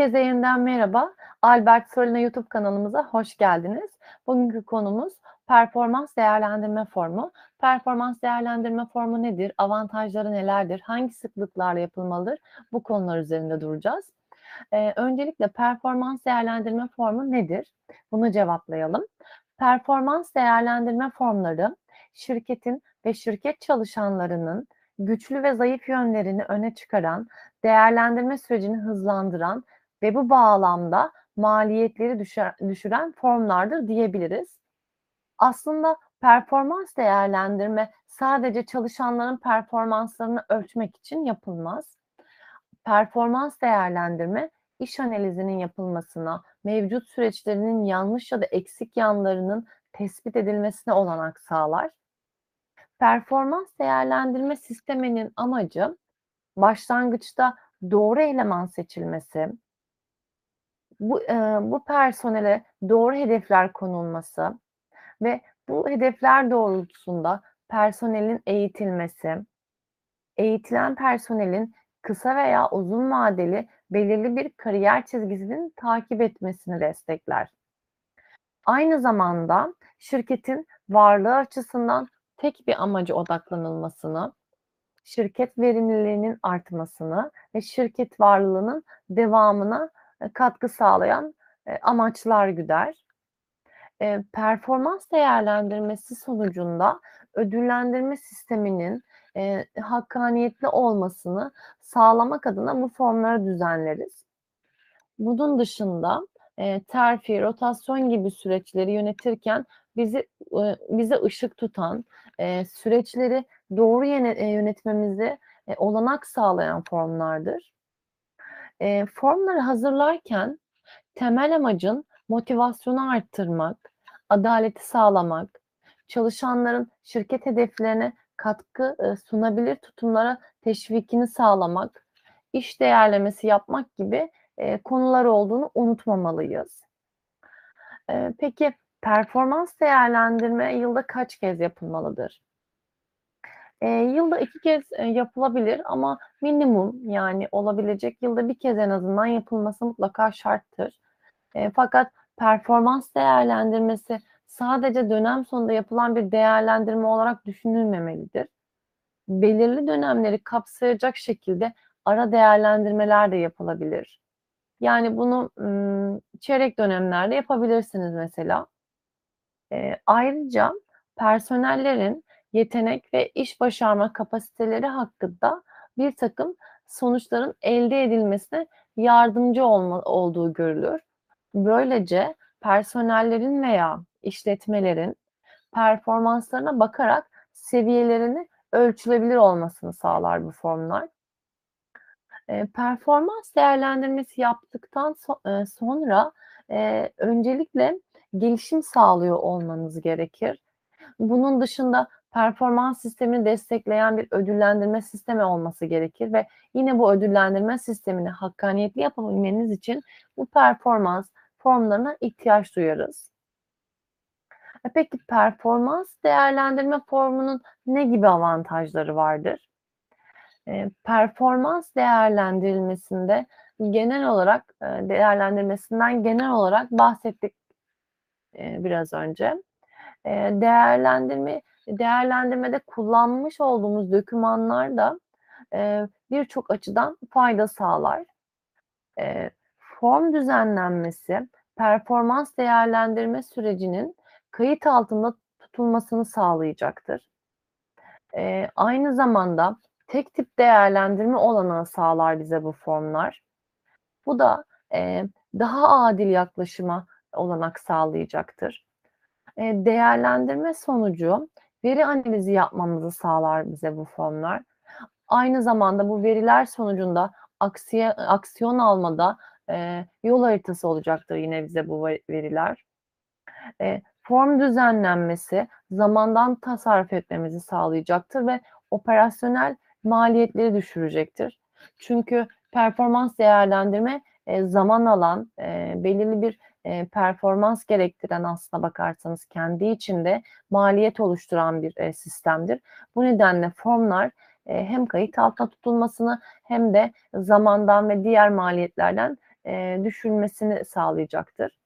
Herkese yeniden merhaba. Albert Solina YouTube kanalımıza hoş geldiniz. Bugünkü konumuz performans değerlendirme formu. Performans değerlendirme formu nedir? Avantajları nelerdir? Hangi sıklıklarla yapılmalıdır? Bu konular üzerinde duracağız. Ee, öncelikle performans değerlendirme formu nedir? Bunu cevaplayalım. Performans değerlendirme formları şirketin ve şirket çalışanlarının güçlü ve zayıf yönlerini öne çıkaran, değerlendirme sürecini hızlandıran ve bu bağlamda maliyetleri düşüren formlardır diyebiliriz. Aslında performans değerlendirme sadece çalışanların performanslarını ölçmek için yapılmaz. Performans değerlendirme iş analizinin yapılmasına, mevcut süreçlerinin yanlış ya da eksik yanlarının tespit edilmesine olanak sağlar. Performans değerlendirme sisteminin amacı başlangıçta doğru eleman seçilmesi, bu, e, bu personele doğru hedefler konulması ve bu hedefler doğrultusunda personelin eğitilmesi, eğitilen personelin kısa veya uzun vadeli belirli bir kariyer çizgisinin takip etmesini destekler. Aynı zamanda şirketin varlığı açısından tek bir amaca odaklanılmasını, şirket verimliliğinin artmasını ve şirket varlığının devamına katkı sağlayan e, amaçlar güder. E, performans değerlendirmesi sonucunda ödüllendirme sisteminin hakkaniyetli olmasını sağlamak adına bu formları düzenleriz. Bunun dışında terfi, rotasyon gibi süreçleri yönetirken bizi bize ışık tutan, süreçleri doğru yönetmemizi olanak sağlayan formlardır. Formları hazırlarken temel amacın motivasyonu arttırmak, adaleti sağlamak, çalışanların şirket hedeflerine katkı sunabilir tutumlara teşvikini sağlamak, iş değerlemesi yapmak gibi konular olduğunu unutmamalıyız. peki performans değerlendirme yılda kaç kez yapılmalıdır? E, yılda iki kez e, yapılabilir ama minimum yani olabilecek yılda bir kez en azından yapılması mutlaka şarttır. E, fakat performans değerlendirmesi sadece dönem sonunda yapılan bir değerlendirme olarak düşünülmemelidir. Belirli dönemleri kapsayacak şekilde ara değerlendirmeler de yapılabilir. Yani bunu ım, çeyrek dönemlerde yapabilirsiniz mesela. E, ayrıca personellerin yetenek ve iş başarma kapasiteleri hakkında bir takım sonuçların elde edilmesine yardımcı olma, olduğu görülür. Böylece personellerin veya işletmelerin performanslarına bakarak seviyelerini ölçülebilir olmasını sağlar bu formlar. E, performans değerlendirmesi yaptıktan so- e, sonra e, öncelikle gelişim sağlıyor olmanız gerekir. Bunun dışında performans sistemini destekleyen bir ödüllendirme sistemi olması gerekir ve yine bu ödüllendirme sistemini hakkaniyetli yapabilmeniz için bu performans formlarına ihtiyaç duyarız. E peki performans değerlendirme formunun ne gibi avantajları vardır? E, performans değerlendirilmesinde genel olarak e, değerlendirmesinden genel olarak bahsettik biraz önce. Değerlendirme değerlendirmede kullanmış olduğumuz dokümanlar da e, birçok açıdan fayda sağlar. E, form düzenlenmesi, performans değerlendirme sürecinin kayıt altında tutulmasını sağlayacaktır. E, aynı zamanda tek tip değerlendirme olanağı sağlar bize bu formlar. Bu da e, daha adil yaklaşıma olanak sağlayacaktır. E, değerlendirme sonucu veri analizi yapmamızı sağlar bize bu formlar. Aynı zamanda bu veriler sonucunda aksiye, aksiyon almada e, yol haritası olacaktır yine bize bu veriler. E, form düzenlenmesi zamandan tasarruf etmemizi sağlayacaktır ve operasyonel maliyetleri düşürecektir. Çünkü performans değerlendirme e, zaman alan, e, belirli bir e, performans gerektiren aslına bakarsanız kendi içinde maliyet oluşturan bir e, sistemdir. Bu nedenle formlar e, hem kayıt altına tutulmasını hem de zamandan ve diğer maliyetlerden eee, düşülmesini sağlayacaktır.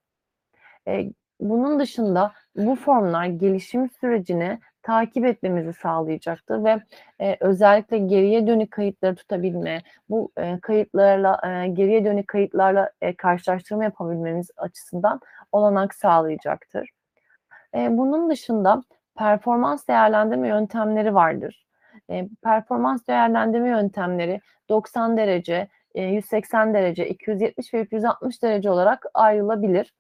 Eee, bunun dışında bu formlar gelişim sürecini takip etmemizi sağlayacaktır ve, eee, özellikle geriye dönük kayıtları tutabilme, bu, eee, kayıtlarla, eee, geriye dönük kayıtlarla, eee, karşılaştırma yapabilmemiz açısından olanak sağlayacaktır. Eee, bunun dışında performans değerlendirme yöntemleri vardır. Eee, performans değerlendirme yöntemleri 90 derece, eee, 180 derece, 270 ve 360 derece olarak ayrılabilir.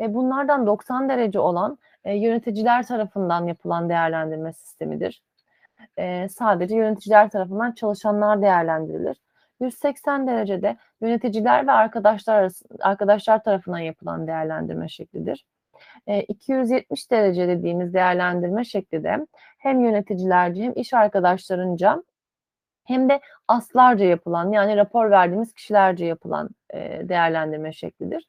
Eee, bunlardan 90 derece olan, eee, yöneticiler tarafından yapılan değerlendirme sistemidir. Eee, sadece yöneticiler tarafından çalışanlar değerlendirilir. 180 derecede yöneticiler ve arkadaşlar arası arkadaşlar tarafından yapılan değerlendirme şeklidir. Eee, 270 derece dediğimiz değerlendirme şekli de hem yöneticilerce hem iş arkadaşlarınca hem de aslarca yapılan, yani rapor verdiğimiz kişilerce yapılan, eee, değerlendirme şeklidir.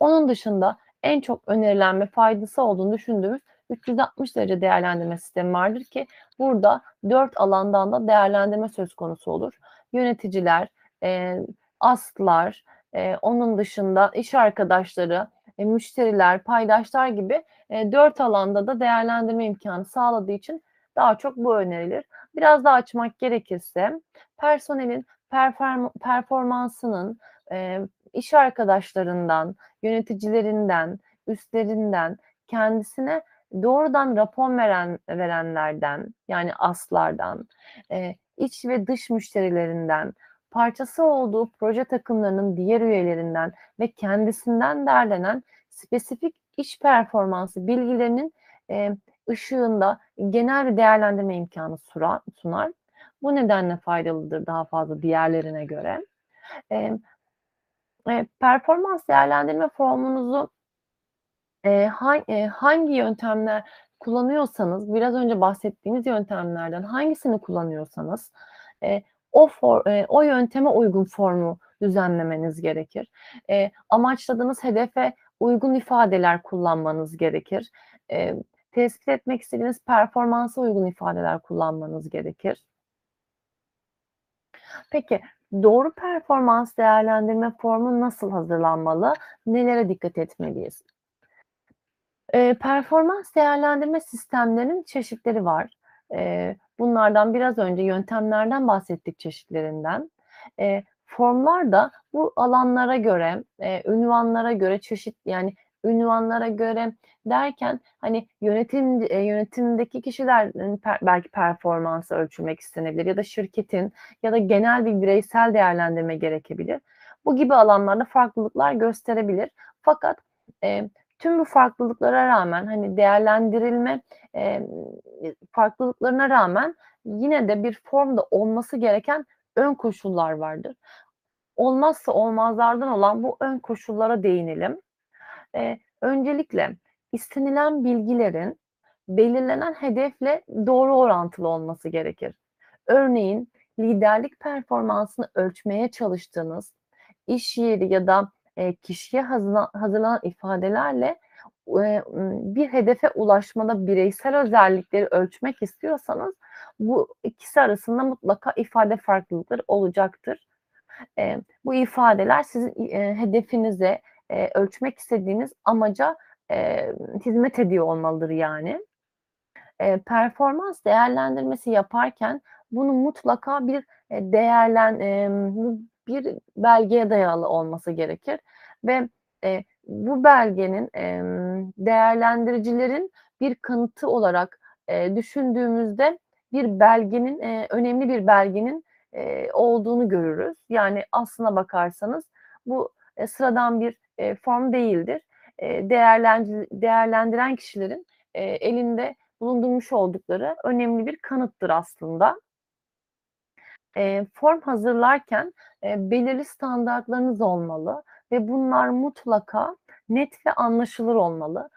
Onun dışında en çok önerilen ve faydası olduğunu düşündüğümüz 360 derece değerlendirme sistemi vardır ki burada 4 alandan da değerlendirme söz konusu olur. Yöneticiler, eee, aslar, eee, onun dışında iş arkadaşları, eee, müşteriler, paydaşlar gibi, eee, 4 alanda da değerlendirme imkânı sağladığı için daha çok bu önerilir. Biraz daha açmak gerekirse personelin perferm performansının, eee, iş arkadaşlarından, yöneticilerinden, üstlerinden, kendisine doğrudan rapor veren verenlerden, yani aslardan, eee, iç ve dış müşterilerinden, parçası olduğu proje takımlarının diğer üyelerinden ve kendisinden derlenen spesifik iş performansı bilgilerinin, eee, ışığında genel bir değerlendirme imkânı sura sunar. Bu nedenle faydalıdır daha fazla diğerlerine göre. Emm, eee, performans değerlendirme formunuzu eee, han eee, hangi yöntemler kullanıyorsanız, biraz önce bahsettiğimiz yöntemlerden hangisini kullanıyorsanız, eee, o for eee, o yönteme uygun formu düzenlemeniz gerekir. Eee, amaçladığınız hedefe uygun ifadeler kullanmanız gerekir. Eee, tespit etmek istediğiniz performansa uygun ifadeler kullanmanız gerekir. Peki, doğru performans değerlendirme formu nasıl hazırlanmalı? Nelere dikkat etmeliyiz? Eee, performans değerlendirme sistemlerinin çeşitleri var. Eee, bunlardan biraz önce yöntemlerden bahsettik çeşitlerinden. Eee, formlar da bu alanlara göre, eee, ünvanlara göre çeşit yani ünvanlara göre derken, hani, yönetim eee, yönetimdeki kişilerin per belki performansı ölçülmek istenebilir ya da şirketin ya da genel bir bireysel değerlendirme gerekebilir. Bu gibi alanlarda farklılıklar gösterebilir. Fakat, eee, tüm bu farklılıklara rağmen, hani, değerlendirilme, emm, farklılıklarına rağmen yine de bir formda olması gereken ön koşullar vardır. Olmazsa olmazlardan olan bu ön koşullara değinelim. Eee, öncelikle istenilen bilgilerin belirlenen hedefle doğru orantılı olması gerekir. Örneğin liderlik performansını ölçmeye çalıştığınız iş yeri ya da, eee, kişiye hazırla hazırlanan ifadelerle, ımm, bir hedefe ulaşmada bireysel özellikleri ölçmek istiyorsanız bu ikisi arasında mutlaka ifade farklılıkları olacaktır. Eee, bu ifadeler sizin, eee, hedefinize, eee, ölçmek istediğiniz amaca, eee, hizmet ediyor olmalıdır yani. Eee, performans değerlendirmesi yaparken bunu mutlaka bir, eee, değerlen emm, bir belgeye dayalı olması gerekir ve, eee, bu belgenin, emm, değerlendiricilerin bir kanıtı olarak, eee, düşündüğümüzde bir belgenin, eee, önemli bir belgenin, eee, olduğunu görürüz. Yani aslına bakarsanız bu, eee, sıradan bir, eee, form değildir. Eee, değerlenci değerlendiren kişilerin, eee, elinde bulundurmuş oldukları önemli bir kanıttır aslında. Eee, form hazırlarken, eee, belirli standartlarınız olmalı ve bunlar mutlaka net ve anlaşılır olmalı.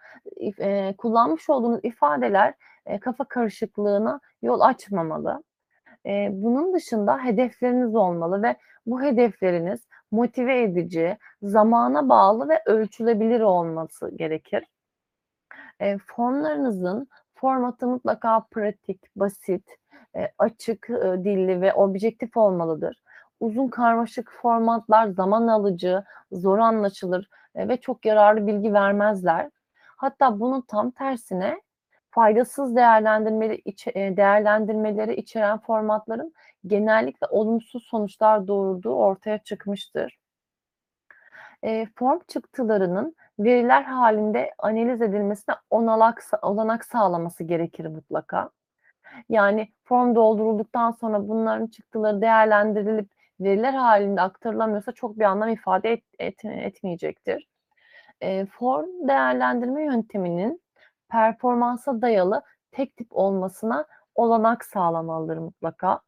Eee, kullanmış olduğunuz ifadeler, eee, kafa karışıklığına yol açmamalı. Eee, bunun dışında hedefleriniz olmalı ve bu hedefleriniz motive edici, zamana bağlı ve ölçülebilir olması gerekir. Eee, formlarınızın formatı mutlaka pratik, basit, eee, açık, ııı, dilli ve objektif olmalıdır. Uzun karmaşık formatlar zaman alıcı, zor anlaşılır, eee, ve çok yararlı bilgi vermezler. Hatta bunun tam tersine faydasız değerlendirmeli içe eee, değerlendirmeleri içeren formatların genellikle olumsuz sonuçlar doğurduğu ortaya çıkmıştır. Eee, form çıktılarının veriler hâlinde analiz edilmesine onalak sa olanak sağlaması gerekir mutlaka. Yani form doldurulduktan sonra bunların çıktıları değerlendirilip veriler hâlinde aktarılamıyorsa çok bir anlam ifade et et etmeyecektir. Eee, form değerlendirme yönteminin performansa dayalı tek tip olmasına olanak sağlamalıdır mutlaka.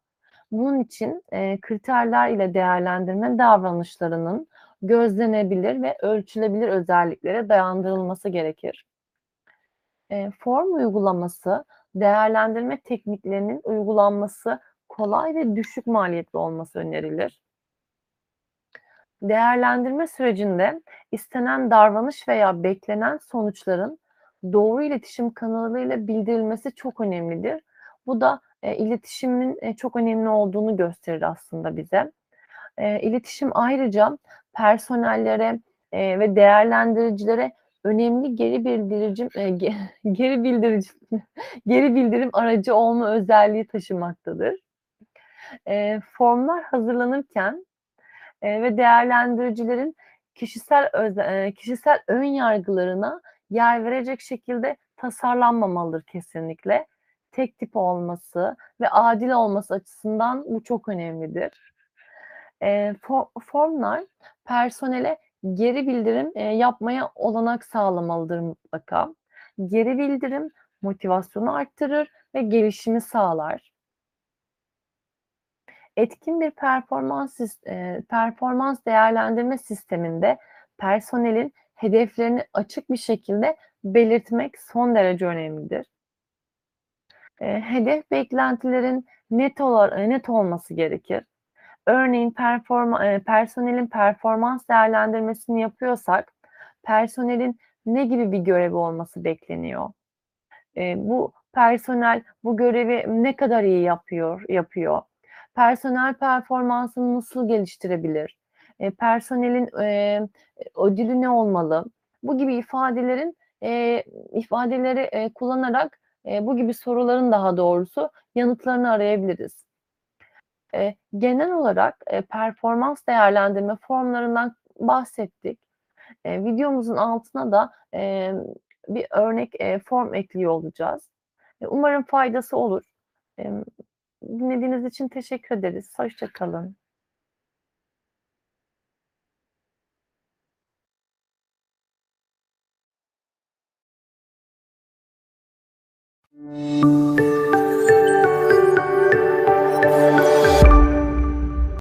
Bunun için, eee, kriterler ile değerlendirme davranışlarının gözlenebilir ve ölçülebilir özelliklere dayandırılması gerekir. Eee, form uygulaması, değerlendirme tekniklerinin uygulanması kolay ve düşük maliyetli olması önerilir. Değerlendirme sürecinde istenen davranış veya beklenen sonuçların doğru iletişim kanalıyla bildirilmesi çok önemlidir. Bu da, eee, iletişimin, eee, çok önemli olduğunu gösterir aslında bize. Eee, iletişim ayrıca personellere, eee, ve değerlendiricilere önemli geri bildiricim eee, ge geri bildirici geri bildirim aracı olma özelliği taşımaktadır. Eee, formlar hazırlanırken, eee, ve değerlendiricilerin kişisel öze eee, kişisel ön yargılarına yer verecek şekilde tasarlanmamalıdır kesinlikle. Tek tip olması ve adil olması açısından bu çok önemlidir. Fo formlar personele geri bildirim, eee, yapmaya olanak sağlamalıdır mutlaka. Geri bildirim motivasyonu arttırır ve gelişimi sağlar. Etkin bir performans eee, performans değerlendirme sisteminde personelin hedeflerini açık bir şekilde belirtmek son derece önemlidir. Eee, hedef beklentilerin net olar eee, net olması gerekir. Örneğin performa eee, personelin performans değerlendirmesini yapıyorsak personelin ne gibi bir görevi olması bekleniyor? Eee, bu personel bu görevi ne kadar iyi yapıyor yapıyor? Personel performansını nasıl geliştirebilir? Eee, personelin, eee, ödülü ne olmalı? Bu gibi ifadelerin, eee, ifadeleri, eee, kullanarak, eee, bu gibi soruların daha doğrusu yanıtlarını arayabiliriz. Eee, genel olarak, eee, performans değerlendirme formlarından bahsettik. Eee, videomuzun altına da, emm, bir örnek, eee, form ekliyor olacağız. Eee, umarım faydası olur. Emm, dinlediğiniz için teşekkür ederiz. Hoşça Música